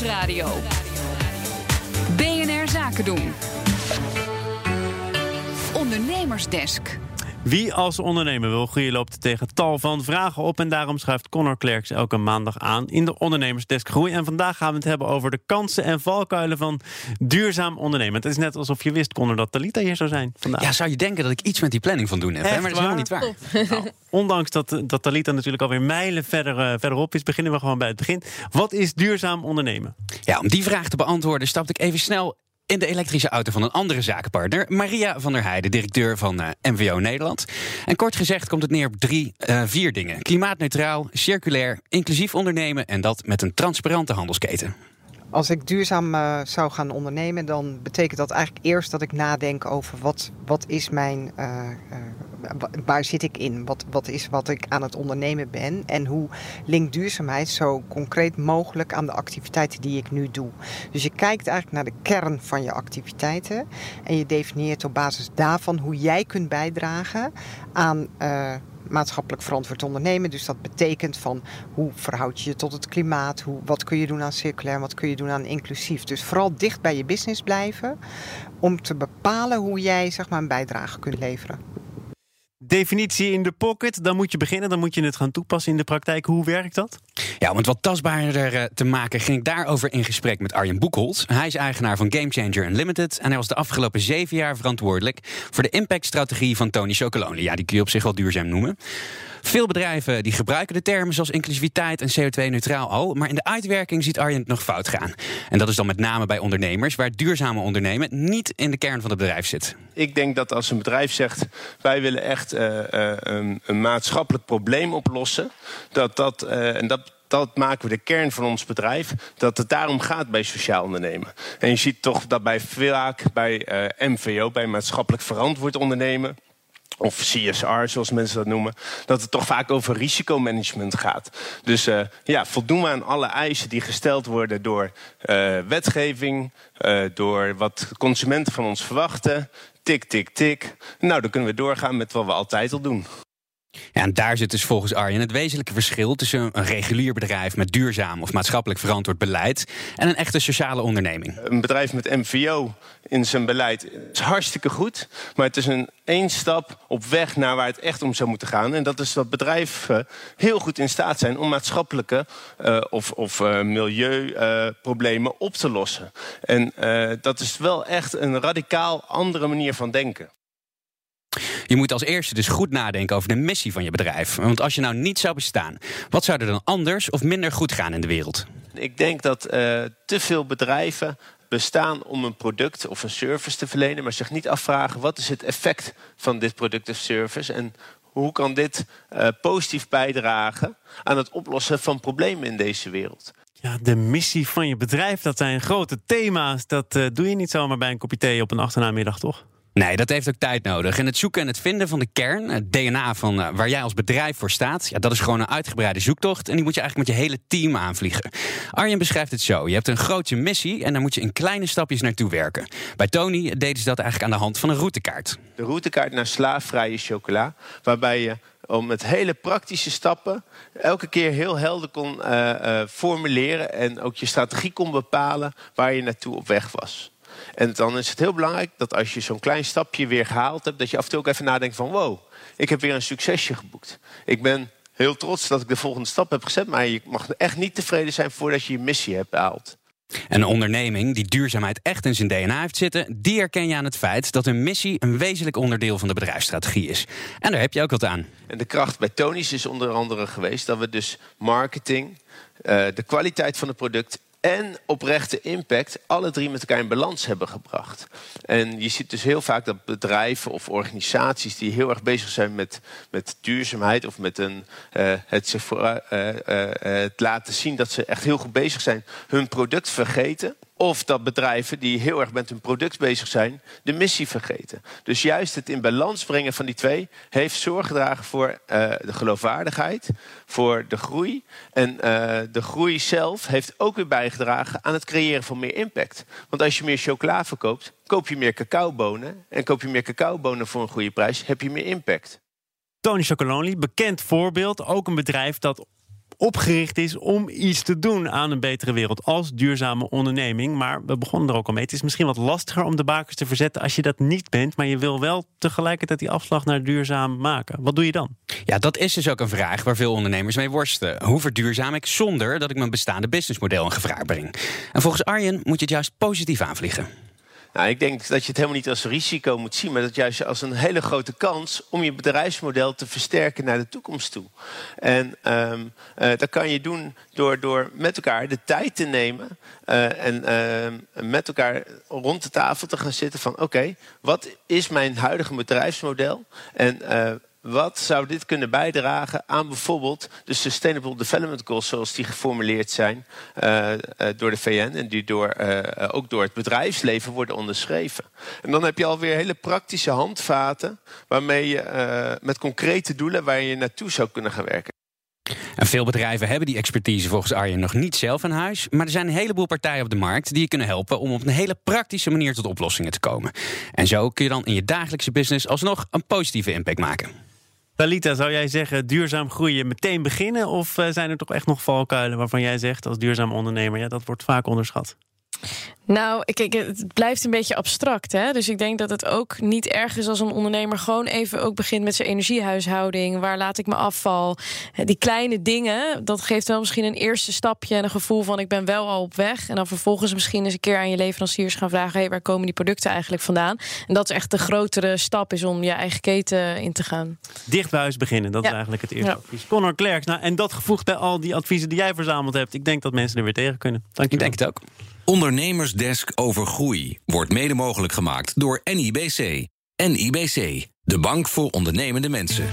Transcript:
Nieuwsradio. BNR Zaken doen. Ondernemersdesk. Wie als ondernemer wil groeien loopt tegen tal van vragen op. En daarom schuift Connor Klerks elke maandag aan in de Ondernemersdesk Groei. En vandaag gaan we het hebben over de kansen en valkuilen van duurzaam ondernemen. Het is net alsof je wist, Connor, dat Talita hier zou zijn vandaag. Ja, zou je denken dat ik iets met die planning van doen heb, hè? Maar dat is helemaal niet waar. Nou, ondanks dat, dat Talita natuurlijk alweer mijlen verder, eh, verderop is, beginnen we gewoon bij het begin. Wat is duurzaam ondernemen? Ja, om die vraag te beantwoorden stapte ik even snel in de elektrische auto van een andere zakenpartner, Maria van der Heijden, directeur van eh, MVO Nederland. En kort gezegd komt het neer op drie, eh, vier dingen: klimaatneutraal, circulair, inclusief ondernemen en dat met een transparante handelsketen. Als ik duurzaam eh, zou gaan ondernemen, dan betekent dat eigenlijk eerst dat ik nadenk over wat, wat is mijn. eh, eh, wa- waar zit ik in? Wat, wat is wat ik aan het ondernemen ben? En hoe linkt duurzaamheid zo concreet mogelijk aan de activiteiten die ik nu doe? Dus je kijkt eigenlijk naar de kern van je activiteiten. En je definieert op basis daarvan hoe jij kunt bijdragen aan. Maatschappelijk verantwoord ondernemen. Dus dat betekent van hoe verhoud je je tot het klimaat, hoe, wat kun je doen aan circulair, wat kun je doen aan inclusief. Dus vooral dicht bij je business blijven om te bepalen hoe jij zeg maar, een bijdrage kunt leveren. Definitie in de pocket, dan moet je beginnen, dan moet je het gaan toepassen in de praktijk. Hoe werkt dat? Ja, om het wat tastbaarder eh, te maken, ging ik daarover in gesprek met Arjen Boekholt. Hij is eigenaar van Game Changer Unlimited. En hij was de afgelopen zeven jaar verantwoordelijk voor de impactstrategie van Tony Chocolonely. Ja, die kun je op zich wel duurzaam noemen. Veel bedrijven die gebruiken de termen zoals inclusiviteit en CO2-neutraal al. Maar in de uitwerking ziet Arjen het nog fout gaan. En dat is dan met name bij ondernemers, waar duurzame ondernemen niet in de kern van het bedrijf zit. Ik denk dat als een bedrijf zegt: wij willen echt eh, eh, een, een maatschappelijk probleem oplossen, dat dat, eh, en dat, dat maken we de kern van ons bedrijf, dat het daarom gaat bij sociaal ondernemen. En je ziet toch dat bij vaak bij MVO, bij maatschappelijk verantwoord ondernemen. Of CSR, zoals mensen dat noemen. Dat het toch vaak over risicomanagement gaat. Dus eh, ja, voldoen we aan alle eisen die gesteld worden door eh, wetgeving, eh, door wat consumenten van ons verwachten. Tik, tik, tik. Nou, dan kunnen we doorgaan met wat we altijd al doen. Ja, en daar zit dus volgens Arjen het wezenlijke verschil tussen een regulier bedrijf met duurzaam of maatschappelijk verantwoord beleid en een echte sociale onderneming. Een bedrijf met MVO in zijn beleid is hartstikke goed. Maar het is een één stap op weg naar waar het echt om zou moeten gaan. En dat is dat bedrijven heel goed in staat zijn om maatschappelijke eh, of, of eh, milieuproblemen op te lossen. En eh, dat is wel echt een radicaal andere manier van denken. Je moet als eerste dus goed nadenken over de missie van je bedrijf. Want als je nou niet zou bestaan, wat zou er dan anders of minder goed gaan in de wereld? Ik denk dat eh, te veel bedrijven bestaan om een product of een service te verlenen, maar zich niet afvragen wat is het effect van dit product of service en hoe kan dit eh, positief bijdragen aan het oplossen van problemen in deze wereld. Ja, de missie van je bedrijf, dat zijn grote thema's. Dat eh, doe je niet zomaar bij een kopje thee op een achternaamiddag, toch? Nee, dat heeft ook tijd nodig. En het zoeken en het vinden van de kern, het DNA van eh, waar jij als bedrijf voor staat, ja, dat is gewoon een uitgebreide zoektocht. En die moet je eigenlijk met je hele team aanvliegen. Arjen beschrijft het zo: je hebt een grote missie en daar moet je in kleine stapjes naartoe werken. Bij Tony deden ze dat eigenlijk aan de hand van een routekaart. De routekaart naar slaafvrije chocola, waarbij je om met hele praktische stappen elke keer heel helder kon eh, eh, formuleren en ook je strategie kon bepalen waar je naartoe op weg was. En dan is het heel belangrijk dat als je zo'n klein stapje weer gehaald hebt, dat je af en toe ook even nadenkt van wow, ik heb weer een succesje geboekt. Ik ben heel trots dat ik de volgende stap heb gezet, maar je mag echt niet tevreden zijn voordat je je missie hebt behaald. En een onderneming die duurzaamheid echt in zijn DNA heeft zitten, die herken je aan het feit dat een missie een wezenlijk onderdeel van de bedrijfsstrategie is. En daar heb je ook wat aan. En de kracht bij Tony's is onder andere geweest dat we dus marketing, eh, de kwaliteit van het product en oprechte impact alle drie met elkaar in balans hebben gebracht. En je ziet dus heel vaak dat bedrijven of organisaties die heel erg bezig zijn met, met duurzaamheid of met een, eh, eh, eh, het laten zien dat ze echt heel goed bezig zijn, hun product vergeten. Of dat bedrijven die heel erg met hun product bezig zijn, de missie vergeten. Dus juist het in balans brengen van die twee heeft zorg gedragen voor eh, de geloofwaardigheid, voor de groei. En eh, de groei zelf heeft ook weer bijgedragen aan het creëren van meer impact. Want als je meer chocola verkoopt, koop je meer cacaobonen. En koop je meer cacaobonen voor een goede prijs, heb je meer impact. Tony Chocolonely, bekend voorbeeld. Ook een bedrijf dat opgericht is om iets te doen aan een betere wereld als duurzame onderneming. Maar we begonnen er ook al mee. Het is misschien wat lastiger om de bakers te verzetten als je dat niet bent, maar je wil wel tegelijkertijd die afslag naar duurzaam maken. Wat doe je dan? Ja, dat is dus ook een vraag waar veel ondernemers mee worstelen. Hoe verduurzaam ik zonder dat ik mijn bestaande businessmodel in gevaar breng? En volgens Arjen moet je het juist positief aanvliegen. Nou, ik denk dat je het helemaal niet als risico moet zien, maar dat juist als een hele grote kans om je bedrijfsmodel te versterken naar de toekomst toe. En um, uh, dat kan je doen door, door met elkaar de tijd te nemen uh, en uh, met elkaar rond de tafel te gaan zitten van oké, wat is mijn huidige bedrijfsmodel en wat zou dit kunnen bijdragen aan bijvoorbeeld de Sustainable Development Goals, zoals die geformuleerd zijn uh, uh, door de VN en die door, uh, ook door het bedrijfsleven worden onderschreven. En dan heb je alweer hele praktische handvaten waarmee je met concrete doelen waar je naartoe zou kunnen gaan werken. En veel bedrijven hebben die expertise volgens Arjen nog niet zelf in huis. Maar er zijn een heleboel partijen op de markt die je kunnen helpen om op een hele praktische manier tot oplossingen te komen. En zo kun je dan in je dagelijkse business alsnog een positieve impact maken. Talita, zou jij zeggen duurzaam groeien meteen beginnen? Of eh, zijn er toch echt nog valkuilen waarvan jij zegt als duurzaam ondernemer, ja, dat wordt vaak onderschat? Nou, kijk, het blijft een beetje abstract. Hè? Dus ik denk dat het ook niet erg is als een ondernemer gewoon even ook begint met zijn energiehuishouding. Waar laat ik me afval? Die kleine dingen, dat geeft wel misschien een eerste stapje en een gevoel van ik ben wel al op weg. En dan vervolgens misschien eens een keer aan je leveranciers gaan vragen: hey, waar komen die producten eigenlijk vandaan? En dat is echt de grotere stap is om je eigen keten in te gaan. Dicht bij huis beginnen, dat is eigenlijk het eerste ja. advies. Connor Klerks, nou, en dat gevoegd bij al die adviezen die jij verzameld hebt. Ik denk dat mensen er weer tegen kunnen. Dank je. Ik denk het ook. Ondernemersdesk over groei wordt mede mogelijk gemaakt door NIBC. NIBC, de bank voor ondernemende mensen.